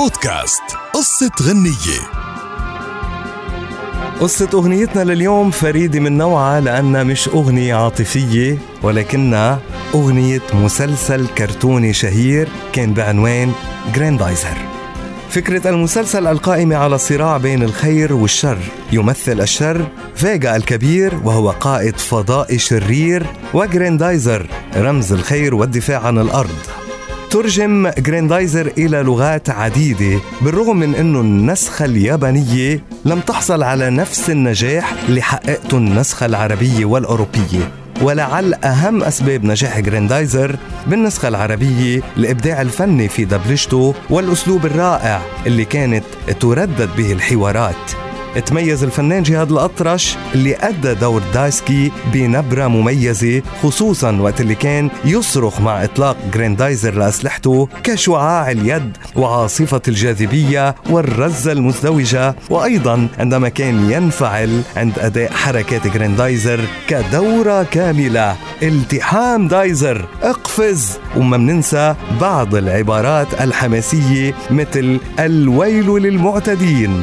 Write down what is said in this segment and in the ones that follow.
بودكاست قصة أغنية. قصة أغنيتنا لليوم فريدة من نوعها لأنها مش أغنية عاطفية ولكنها أغنية مسلسل كرتوني شهير كان بعنوان جراندايزر فكرة المسلسل القائمة على صراع بين الخير والشر. يمثل الشر فيجا الكبير وهو قائد فضائي شرير وجراندايزر رمز الخير والدفاع عن الأرض. ترجم جريندايزر إلى لغات عديدة بالرغم من أنه النسخة اليابانية لم تحصل على نفس النجاح اللي حققته النسخة العربية والأوروبية. ولعل أهم أسباب نجاح جريندايزر بالنسخة العربية الإبداع الفني في دبلجته والأسلوب الرائع اللي كانت تردد به الحوارات. تميز الفنان جهاد الأطرش اللي أدى دور دايسكي بنبرة مميزة خصوصا وقت اللي كان يصرخ مع إطلاق جريندايزر لأسلحته كشعاع اليد وعاصفة الجاذبية والرزة المزدوجة. وأيضا عندما كان ينفعل عند أداء حركات جريندايزر كدورة كاملة. التحام دايزر اقفز. وما مننسى بعض العبارات الحماسية مثل الويل للمعتدين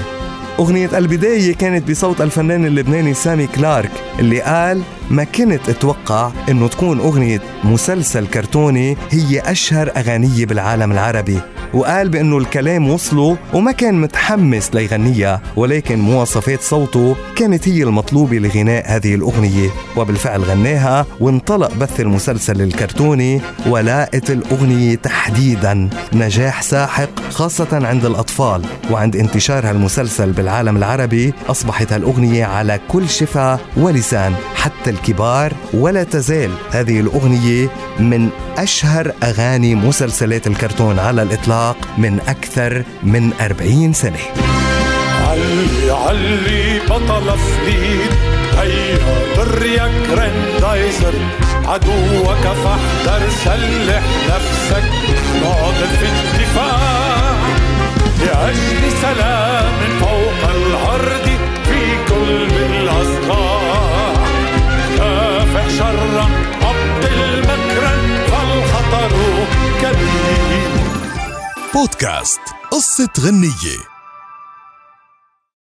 أغنية البداية كانت بصوت الفنان اللبناني سامي كلارك اللي قال ما كنت أتوقع إنه تكون أغنية مسلسل كرتوني هي أشهر أغانية بالعالم العربي. وقال بأنه الكلام وصله وما كان متحمس ليغنيها ولكن مواصفات صوته كانت هي المطلوبة لغناء هذه الأغنية. وبالفعل غناها وانطلق بث المسلسل الكرتوني ولاقت الأغنية تحديدا. نجاح ساحق خاصة عند الأطفال. وعند انتشار هالمسلسل بالعالم العربي أصبحت الأغنية على كل شفا ولسان حتى الكبار ولا تزال. هذه الأغنية من أشهر أغاني مسلسلات الكرتون على الإطلاق. من أكثر من أربعين سنة. علي علي بطل فليد هيا بريا كرندايزر عدوك فاحذر سلح نفسك. ناضل في الدفاع. بودكاست قصة غنية.